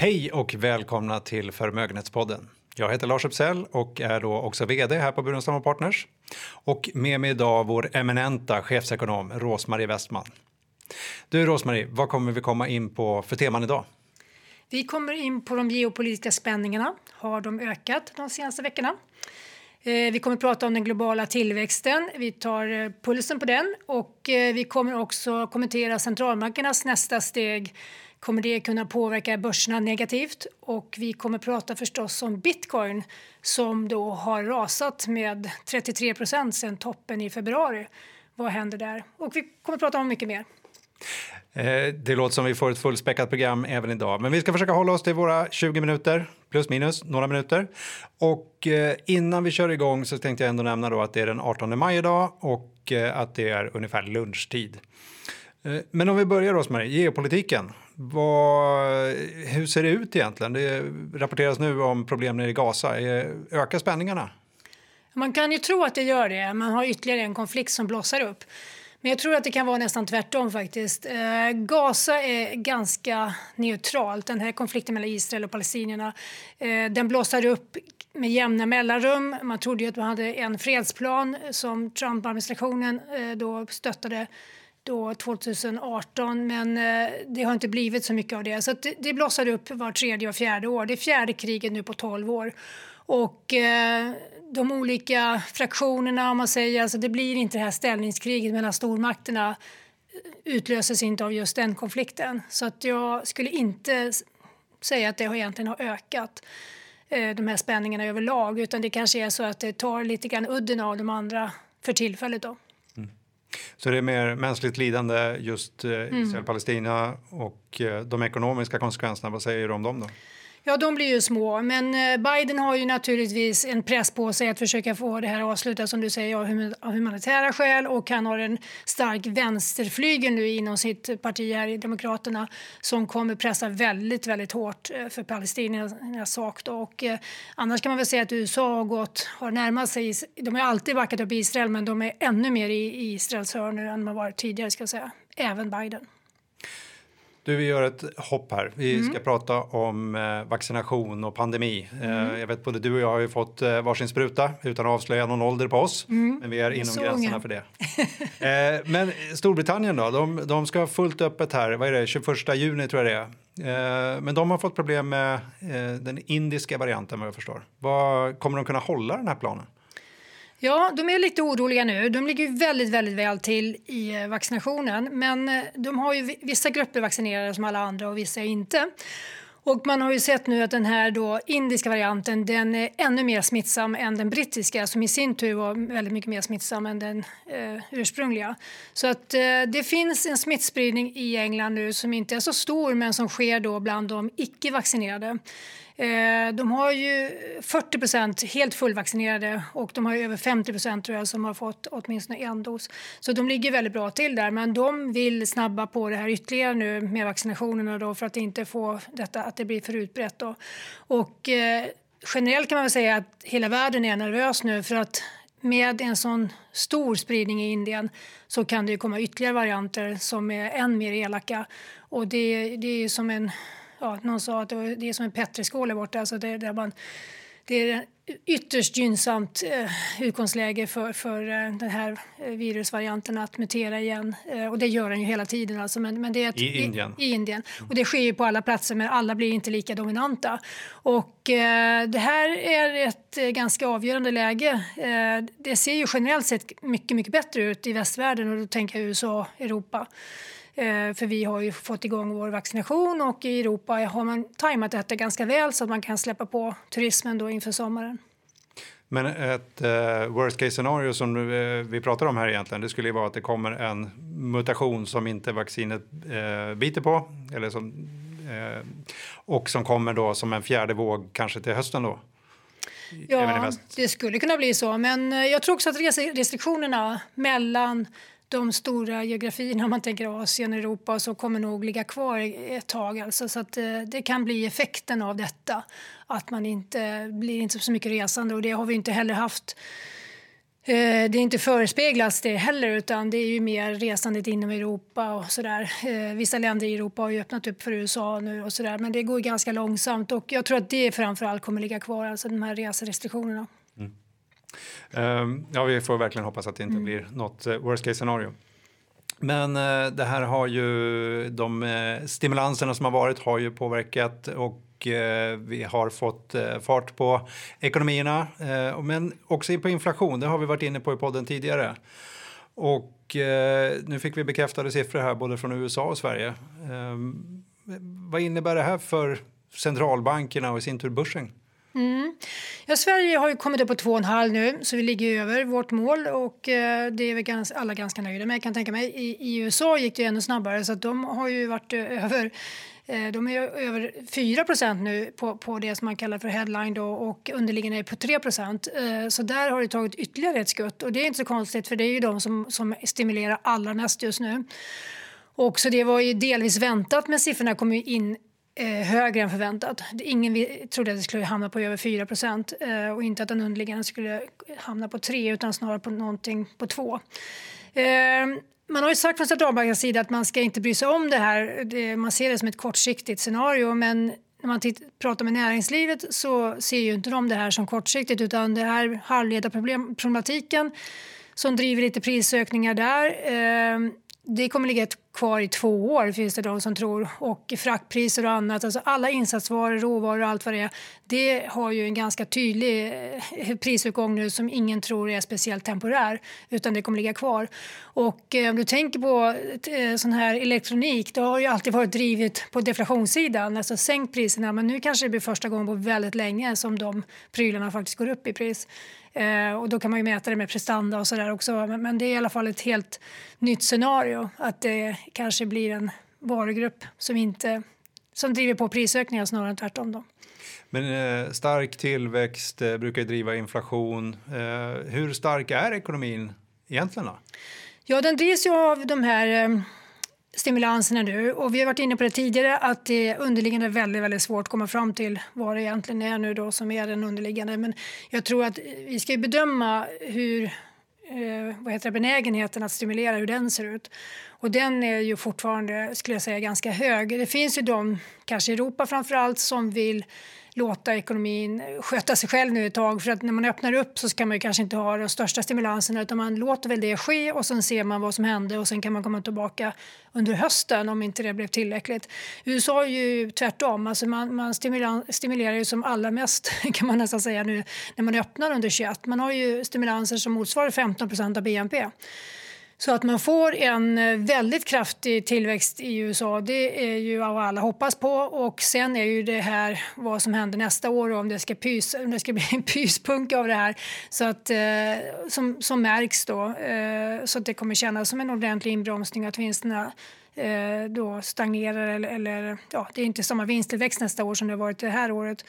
Hej och välkomna till Förmögenhetspodden. Jag heter Lars Uppsell och är då också vd här på Burenstam Partners. Och med mig idag vår eminenta chefsekonom Rosmarie Westman. Du Rosmarie, vad kommer vi komma in på för teman idag? Vi kommer in på de geopolitiska spänningarna. Har de ökat de senaste veckorna? Eh, vi kommer att prata om den globala tillväxten. Vi tar eh, pulsen på den och eh, vi kommer också kommentera centralbankernas nästa steg kommer det kunna påverka börserna negativt och vi kommer prata förstås om bitcoin som då har rasat med 33 procent sedan toppen i februari. Vad händer där? Och vi kommer prata om mycket mer. Eh, det låter som vi får ett fullspäckat program även idag. Men vi ska försöka hålla oss till våra 20 minuter, plus minus några minuter. Och eh, innan vi kör igång så tänkte jag ändå nämna då att det är den 18 maj idag och eh, att det är ungefär lunchtid. Eh, men om vi börjar då med geopolitiken. Vad, hur ser det ut egentligen? Det rapporteras nu om problem nere i Gaza. Eh, ökar spänningarna? Man kan ju tro att det gör det. Man har ytterligare en konflikt som blossar upp. Men jag tror att det kan vara nästan tvärtom faktiskt. Eh, Gaza är ganska neutralt. Den här konflikten mellan Israel och palestinierna eh, den blossar upp med jämna mellanrum. Man trodde ju att man hade en fredsplan som Trump-administrationen eh, då stöttade då 2018 men eh, det har inte blivit så mycket av det. Så det, det blossar upp var tredje och fjärde år. Det är fjärde kriget nu på 12 år. Och eh, de olika fraktionerna, om man säger, alltså det blir inte det här ställningskriget mellan stormakterna eh, utlöses inte av just den konflikten. Så att jag skulle inte säga att det egentligen har ökat eh, de här spänningarna överlag utan det kanske är så att det tar lite grann udden av de andra för tillfället. Då. Så det är mer mänskligt lidande just eh, mm. Israel-Palestina och eh, de ekonomiska konsekvenserna, vad säger du om dem då? Ja, de blir ju små. Men eh, Biden har ju naturligtvis en press på sig att försöka få det här avslutat som du säger av humanitära skäl och han har en stark vänsterflygel nu inom sitt parti här i Demokraterna som kommer pressa väldigt, väldigt hårt eh, för palestiniernas sak. Då. Och, eh, annars kan man väl säga att USA har gått, har närmat sig, de har alltid backat upp Israel men de är ännu mer i Israels hörn nu än man varit tidigare ska jag säga. Även Biden. Du, vi gör ett hopp här. Vi mm. ska prata om eh, vaccination och pandemi. Eh, mm. jag vet både du och jag har ju fått eh, varsin spruta utan att avslöja någon ålder på oss. Mm. Men vi är inom Så gränserna unga. för det. eh, men Storbritannien då? De, de ska ha fullt öppet här. Vad är det? 21 juni tror jag det är. Eh, men de har fått problem med eh, den indiska varianten vad jag förstår. Vad, kommer de kunna hålla den här planen? Ja, de är lite oroliga nu. De ligger väldigt, väldigt väl till i eh, vaccinationen. Men eh, de har ju vissa grupper vaccinerade som alla andra och vissa inte. Och man har ju sett nu att den här då indiska varianten den är ännu mer smittsam än den brittiska som i sin tur var väldigt mycket mer smittsam än den eh, ursprungliga. Så att eh, det finns en smittspridning i England nu som inte är så stor men som sker då bland de icke-vaccinerade. Eh, de har ju 40 procent helt fullvaccinerade och de har över 50 procent tror jag som har fått åtminstone en dos. Så de ligger väldigt bra till där men de vill snabba på det här ytterligare nu med vaccinationerna då för att inte få detta att det blir för utbrett. Då. Och eh, generellt kan man väl säga att hela världen är nervös nu för att med en sån stor spridning i Indien så kan det komma ytterligare varianter som är än mer elaka. Och det, det är som en ja, någon sa att det är som en petriskål där borta. Alltså det, där man, det är ytterst gynnsamt eh, utgångsläge för, för eh, den här eh, virusvarianten att mutera igen. Eh, och det gör den ju hela tiden. Alltså, men, men det är ett, I Indien? I, I, Indien. Och det sker ju på alla platser men alla blir inte lika dominanta. Och eh, det här är ett eh, ganska avgörande läge. det ser ju generellt sett mycket, mycket bättre ut i västvärlden och då tänker jag USA, Europa. Eh, för vi har ju fått igång vår vaccination och i Europa har man tajmat detta ganska väl så att man kan släppa på turismen då inför sommaren. Men ett uh, worst case scenario som uh, vi pratar om här egentligen, det skulle ju vara att det kommer en mutation som inte vaccinet uh, biter på, eller som, och som kommer då som en fjärde våg kanske till hösten då. Ja, det skulle kunna bli så, men jag tror också att restriktionerna mellan de stora geografierna, om man tänker Asien, och Europa, så kommer nog ligga kvar ett tag. Alltså, så att, eh, det kan bli effekten av detta, att man inte blir inte så mycket resande och det har vi inte heller haft eh, det är inte förespeglats det heller utan det är ju mer resandet inom Europa och sådär. Eh, vissa länder i Europa har ju öppnat upp för USA nu och sådär men det går ganska långsamt och jag tror att det framförallt kommer ligga kvar, alltså de här reserestriktionerna. Um, ja, vi får verkligen hoppas att det inte mm. blir något worst case scenario. Men uh, det här har ju, de uh, stimulanserna som har varit har ju påverkat och Eh, vi har fått eh, fart på ekonomierna, eh, men också på inflation. Det har vi varit inne på i podden tidigare. Och nu fick vi bekräftade siffror här både från USA och Sverige. Ehm, vad innebär det här för centralbankerna och i sin tur börsen? Mm. Ja, Sverige har ju kommit upp på 2,5 nu, så vi ligger över vårt mål och eh, det är vi ganska, alla ganska nöjda med. Jag kan tänka mig. I, I, USA gick det ännu snabbare, så de har ju varit eh, över eh, de är över 4% nu på, på det som man kallar för headline då, och underliggande är på 3 Så där har det tagit ytterligare ett skutt och det är inte så konstigt för det är ju de som, som stimulerar allra mest just nu. Och så det var ju delvis väntat men siffrorna kom ju in Eh, högre än förväntat. Ingen trodde att det skulle hamna på över 4 eh, och inte att den underliggande skulle hamna på 3 utan snarare på någonting på 2. Eh, man har ju sagt från centralbankens sida att man ska inte bry sig om det här. Det, man ser det som ett kortsiktigt scenario men när man pratar med näringslivet så ser ju inte de det här som kortsiktigt utan det här halvledarproblematiken som driver lite prisökningar där. Eh, det kommer ligga kvar i två år finns det de som tror. Och fraktpriser och annat, alltså alla insatsvaror, råvaror och allt vad det är. Det har ju en ganska tydlig eh, prisuppgång nu som ingen tror är speciellt temporär utan det kommer ligga kvar. Och eh, om du tänker på eh, sån här elektronik, det har ju alltid varit drivet på deflationssidan, alltså sänkt priserna men nu kanske det blir första gången på väldigt länge som de prylarna faktiskt går upp i pris. Eh, och då kan man ju mäta det med prestanda och sådär också. Men, men, det är i alla fall ett helt nytt scenario. Att det kanske blir en varugrupp som inte som driver på prisökningar snarare än tvärtom. Då. Men eh, stark tillväxt eh, brukar driva inflation. Eh, hur stark är ekonomin egentligen? Då? Ja, den drivs ju av de här eh, stimulanserna nu. Och vi har varit inne på det tidigare att det underliggande är väldigt, väldigt svårt att komma fram till vad det egentligen är nu då som är den underliggande. Men jag tror att vi ska bedöma hur eh, vad heter det, benägenheten att stimulera, hur den ser ut. Och den är ju fortfarande, skulle jag säga, ganska hög. Det finns ju de, kanske i Europa framför allt, som vill låta ekonomin sköta sig själv nu ett tag. För att när man öppnar upp så ska man kanske inte ha de största stimulanserna utan man låter väl det ske och sen ser man vad som hände och sen kan man komma tillbaka under hösten om inte det blev tillräckligt. USA är ju tvärtom, alltså man, man stimulerar, ju som allra mest kan man nästan säga nu när man öppnar under 21. Man har ju stimulanser som motsvarar 15% av BNP. Så att man får en eh, väldigt kraftig tillväxt i USA det är ju vad alla hoppas på. Och sen är ju det här vad som händer nästa år och om det ska, pys, om det ska bli en pyspunka av det här så att, eh, som, som märks då. Eh, så att det kommer kännas som en ordentlig inbromsning att vinsterna eh, då stagnerar eller, eller ja, det är inte samma vinsttillväxt nästa år som det har varit det här året.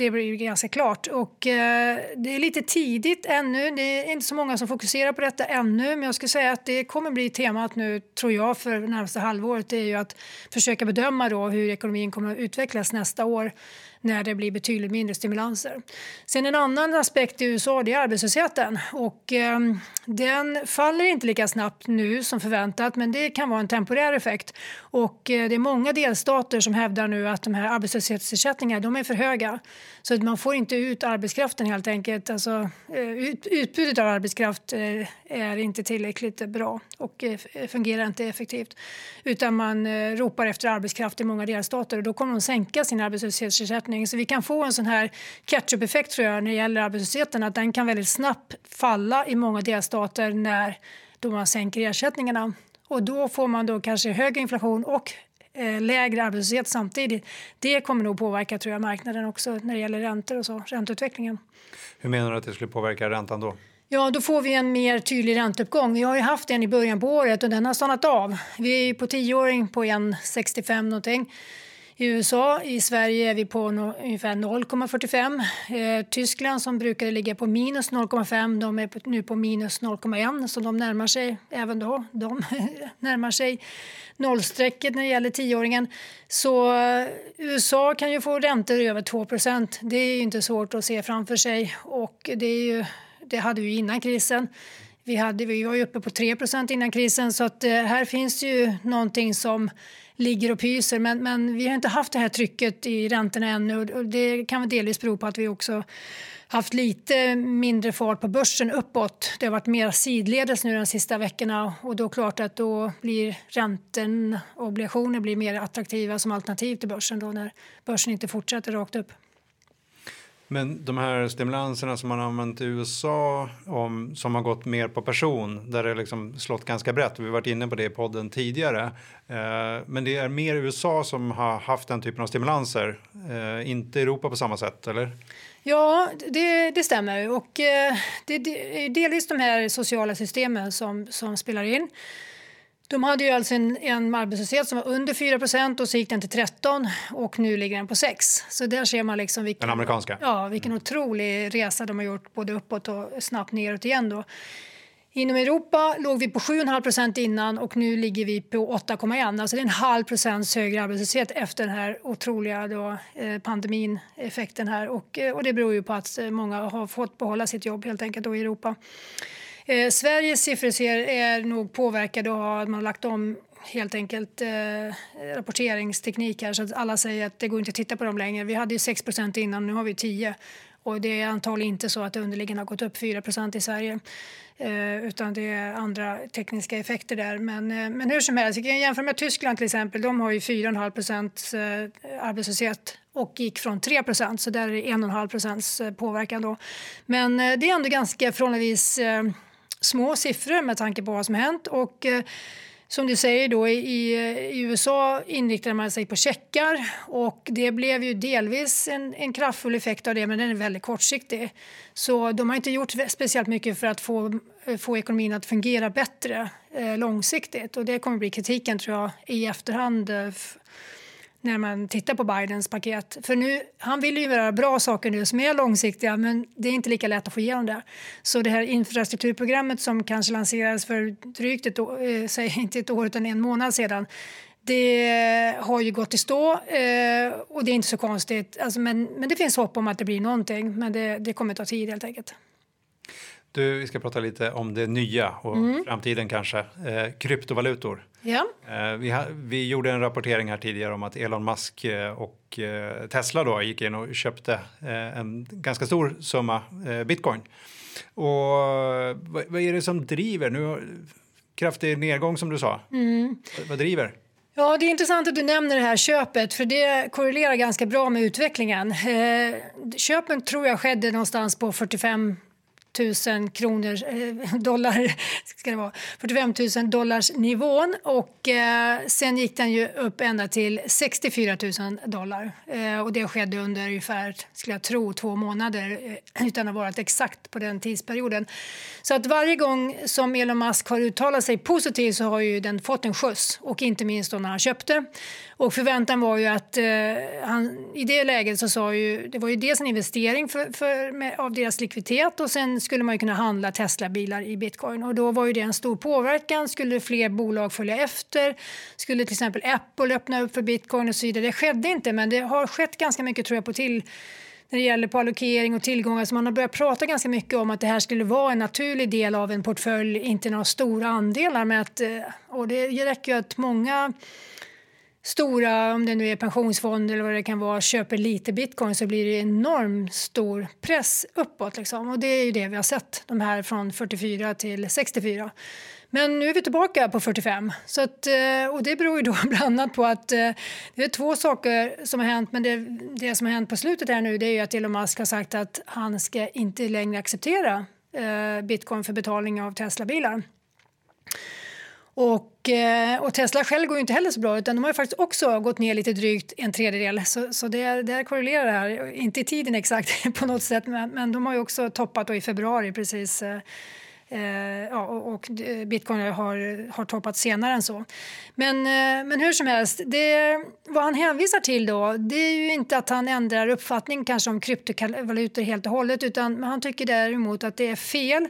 Det blir ju ganska klart. Och, eh, det är lite tidigt ännu. Det är inte så många som fokuserar på detta ännu. Men jag skulle säga att det kommer bli temat nu, tror jag, för det närmaste halvåret. Det är ju att försöka bedöma då hur ekonomin kommer att utvecklas nästa år när det blir betydligt mindre stimulanser. Sen en annan aspekt i USA det är arbetslösheten. Och, eh, den faller inte lika snabbt nu som förväntat men det kan vara en temporär effekt. Och, eh, det är många delstater som hävdar nu att de här arbetslöshetsersättningarna de är för höga. Så att man får inte ut arbetskraften helt enkelt. Alltså, eh, ut, utbudet av arbetskraft eh, är inte tillräckligt bra och eh, fungerar inte effektivt. Utan man eh, ropar efter arbetskraft i många delstater och då kommer de sänka sin arbetslöshetsersättning ersättning. Så vi kan få en sån här catch-up-effekt tror jag när det gäller arbetslösheten att den kan väldigt snabbt falla i många delstater när då man sänker ersättningarna. Och då får man då kanske högre inflation och eh, lägre arbetslöshet samtidigt. Det kommer nog påverka tror jag, marknaden också när det gäller räntor och så, ränteutvecklingen. Hur menar du att det skulle påverka räntan då? Ja, då får vi en mer tydlig ränteuppgång. Vi har ju haft en i början på året och den har stannat av. Vi är på tioåring på 1,65 någonting i USA. I Sverige är vi på no, ungefär 0,45. Eh, Tyskland som brukade ligga på minus 0,5 de är på, nu på minus 0,1 så de närmar sig även då. De närmar sig nollstrecket när det gäller tioåringen. Så eh, USA kan ju få räntor över 2% Det är inte svårt att se framför sig och det är ju Det hade vi innan krisen. Vi, hade, vi var ju uppe på 3% innan krisen så att, eh, här finns ju någonting som ligger och pyser. Men, men vi har inte haft det här trycket i räntorna ännu och det kan väl delvis bero på att vi också haft lite mindre fart på börsen uppåt. Det har varit mer sidledes nu de sista veckorna och då klart att då blir räntan och obligationer blir mer attraktiva som alternativ till börsen då när börsen inte fortsätter rakt upp. Men de här stimulanserna som man har använt i USA om, som har gått mer på person, där det liksom slått ganska brett, vi har varit inne på det i podden tidigare. Eh, men det är mer USA som har haft den typen av stimulanser, eh, inte Europa på samma sätt, eller? Ja, det, det stämmer. Och, eh, det, det är delvis de här sociala systemen som, som spelar in. De hade ju alltså en, en arbetslöshet som var under 4% och så gick den till 13 och nu ligger den på 6. Så där ser man liksom vilken, den amerikanska? Ja, vilken otrolig resa de har gjort både uppåt och snabbt neråt igen. Då. Inom Europa låg vi på 7,5% innan och nu ligger vi på 8,1. Alltså det är en halv procents högre arbetslöshet efter den här otroliga då, eh, pandemin, effekten här. Och, eh, och det beror ju på att eh, många har fått behålla sitt jobb helt enkelt då i Europa. Eh, Sveriges siffror ser, är nog påverkade och att man har lagt om helt enkelt eh, rapporteringsteknik här så att alla säger att det går inte att titta på dem längre. Vi hade ju 6% innan, nu har vi 10 och det är antagligen inte så att underliggande har gått upp 4% i Sverige. Eh, utan det är andra tekniska effekter där. Men, eh, men hur som helst, vi kan jämföra med Tyskland till exempel. De har ju 4,5 eh, arbetslöshet och gick från 3 så där är det 1,5 eh, påverkan då. Men eh, det är ändå ganska förhållandevis eh, små siffror med tanke på vad som hänt. Och, eh, som du säger, då, i, i, USA inriktade man sig på checkar och det blev ju delvis en, en kraftfull effekt av det, men den är väldigt kortsiktig. Så de har inte gjort speciellt mycket för att få, eh, få ekonomin att fungera bättre eh, långsiktigt och det kommer bli kritiken tror jag i efterhand eh, när man tittar på Bidens paket. För nu, han vill ju göra bra saker nu som är långsiktiga men det är inte lika lätt att få igenom det. Så det här infrastrukturprogrammet som kanske lanserades för drygt ett år, eh, säg inte ett år utan en månad sedan det har ju gått i stå eh, och det är inte så konstigt. Alltså, men, men det finns hopp om att det blir någonting men det, det kommer ta tid helt enkelt. Du, vi ska prata lite om det nya och mm. framtiden kanske. Eh, kryptovalutor. Ja. Eh, vi, ha, vi gjorde en rapportering här tidigare om att Elon Musk eh, och eh, Tesla då gick in och köpte eh, en ganska stor summa eh, bitcoin. Och vad, vad, är det som driver? Nu kraftig nedgång som du sa. Mm. Vad, vad driver? Ja, det är intressant att du nämner det här köpet för det korrelerar ganska bra med utvecklingen. Eh, köpen tror jag skedde någonstans på 45 000 kronor, eh, dollar, ska det vara, 45 000 dollars nivån och eh, sen gick den ju upp ända till 64 000 dollar eh, och det skedde under ungefär, skulle jag tro, två månader eh, utan att ha varit exakt på den tidsperioden. Så att varje gång som Elon Musk har uttalat sig positivt så har ju den fått en skjuts och inte minst då när han köpte. Och förväntan var ju att eh, han, i det läget så sa ju, det var ju dels en investering för, för med, av deras likviditet och sen skulle man ju kunna handla Tesla-bilar i bitcoin och då var ju det en stor påverkan. Skulle fler bolag följa efter? Skulle till exempel Apple öppna upp för bitcoin och så vidare? Det skedde inte, men det har skett ganska mycket tror jag på till när det gäller på allokering och tillgångar. Så man har börjat prata ganska mycket om att det här skulle vara en naturlig del av en portfölj, inte några stora andelar. Med att, eh, och det räcker ju att många stora, om det nu är pensionsfonder eller vad det kan vara, köper lite bitcoin så blir det enormt stor press uppåt. Liksom. Och det är ju det vi har sett, de här från 44 till 64. Men nu är vi tillbaka på 45. Så att, eh, och det beror ju då bland annat på att eh, det är två saker som har hänt. Men det, det som har hänt på slutet här nu det är ju att Elon Musk har sagt att han ska inte längre acceptera eh, bitcoin för betalning av Teslabilar. Och, eh, och, Tesla själv går ju inte heller så bra utan de har faktiskt också gått ner lite drygt en tredjedel. Så, så det, det här korrelerar det här, inte i tiden exakt på något sätt men, men de har ju också toppat i februari precis. Eh, eh, ja, och, och, bitcoin har, har toppat senare än så. Men, eh, men hur som helst, det, vad han hänvisar till då det är ju inte att han ändrar uppfattning kanske om kryptovalutor helt och hållet utan han tycker däremot att det är fel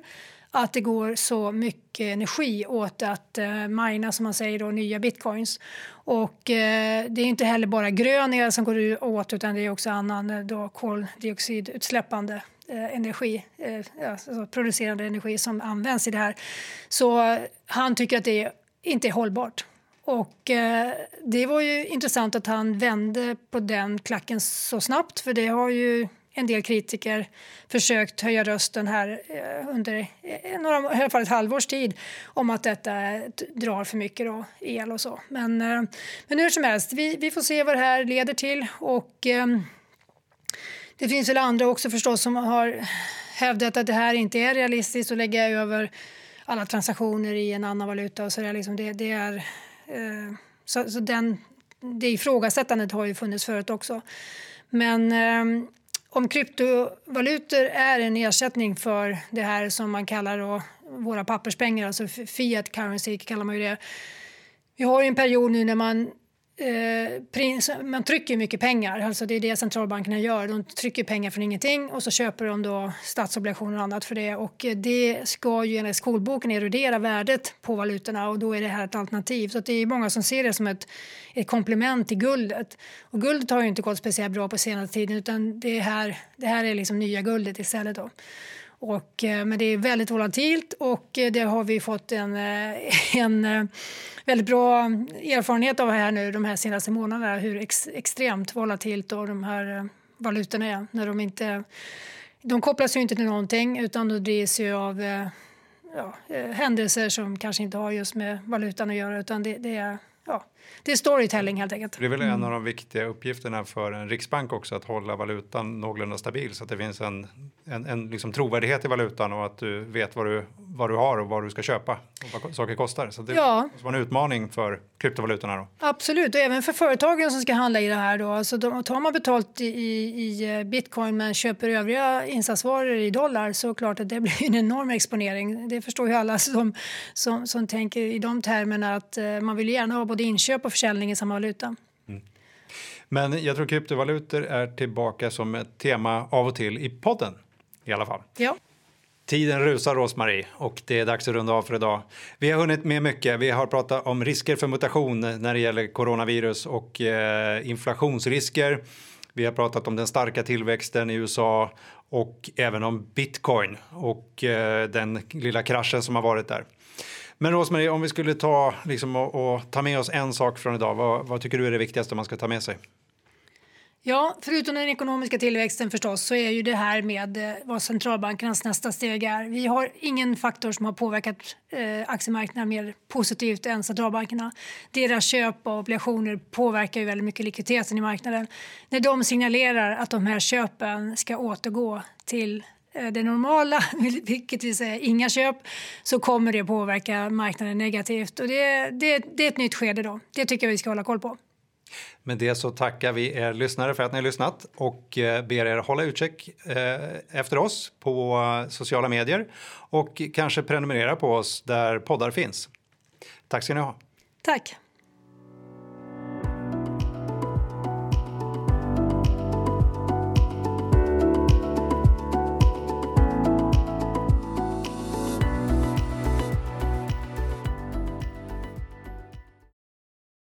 att det går så mycket energi åt att eh, mina, som man säger, då, nya bitcoins. Och eh, det är inte heller bara grön el som går åt utan det är också annan eh, då, koldioxidutsläppande eh, energi, eh, alltså producerande energi som används i det här. Så eh, han tycker att det inte är hållbart. Och eh, det var ju intressant att han vände på den klacken så snabbt för det har ju en del kritiker försökt höja rösten här eh, under eh, några, i alla fall ett halvårs tid om att detta drar för mycket då, el och så. Men, eh, men hur som helst, vi, vi får se vad det här leder till. Och, ehm, det finns väl andra också förstås som har hävdat att det här inte är realistiskt att lägga över alla transaktioner i en annan valuta. Och så där, liksom det, det är, så, så den, det ifrågasättandet har ju funnits förut också. Men ehm, om kryptovalutor är en ersättning för det här som man kallar då våra papperspengar, alltså fiat currency kallar man ju det. Vi har ju en period nu när man Eh, man trycker mycket pengar, alltså det är det centralbankerna gör. De trycker pengar från ingenting och så köper de då statsobligationer och annat för det. Och eh, det ska ju enligt skolboken erodera värdet på valutorna och då är det här ett alternativ. Så det är många som ser det som ett, ett komplement till guldet. Och guldet har ju inte gått speciellt bra på senare tiden utan det här, det här är liksom nya guldet istället. Då. Och, eh, men det är väldigt volatilt och eh, det har vi fått en, eh, en väldigt bra erfarenhet av här nu de här senaste månaderna hur ex, extremt volatilt och de här valutorna är. När de, inte, de kopplas ju inte till någonting utan de drivs ju av ja, händelser som kanske inte har just med valutan att göra utan det, det är ja, det är storytelling helt enkelt. Det är väl en mm. av de viktiga uppgifterna för en riksbank också att hålla valutan någorlunda stabil så att det finns en, en, en liksom trovärdighet i valutan och att du vet vad du, vad du har och vad du ska köpa och vad saker kostar. Så det ja. måste vara en utmaning för kryptovalutorna. Då. Absolut, och även för företagen som ska handla i det här. Då. Alltså de, tar man betalt i, i eh, bitcoin men köper övriga insatsvaror i dollar så klart att det blir en enorm exponering. Det förstår ju alla som, som, som tänker i de termerna att eh, man vill gärna ha både inköp och försäljning i samma valuta. Mm. Men jag tror kryptovalutor är tillbaka som ett tema av och till i podden i alla fall. Ja. Tiden rusar, Rosmarie, och det är dags att runda av för idag. Vi har hunnit med mycket. Vi har pratat om risker för mutation när det gäller coronavirus och eh, inflationsrisker. Vi har pratat om den starka tillväxten i USA och även om bitcoin och eh, den lilla kraschen som har varit där. Men Rosmarie, om vi skulle ta, liksom, och, och, ta med oss en sak från idag, vad, vad tycker du är det viktigaste man ska ta med sig? Ja, förutom den ekonomiska tillväxten förstås så är ju det här med eh, vad centralbankernas nästa steg är. Vi har ingen faktor som har påverkat eh, aktiemarknaden mer positivt än centralbankerna. Deras köp av obligationer påverkar ju väldigt mycket likviditeten i marknaden. När de signalerar att de här köpen ska återgå till det normala, vilket vill säga inga köp, så kommer det påverka marknaden negativt. Och det, det, det är ett nytt skede då. Det tycker jag vi ska hålla koll på. Med det så tackar vi er lyssnare för att ni har lyssnat och eh, ber er hålla utkik eh, efter oss på sociala medier och kanske prenumerera på oss där poddar finns. Tack ska ni ha. Tack.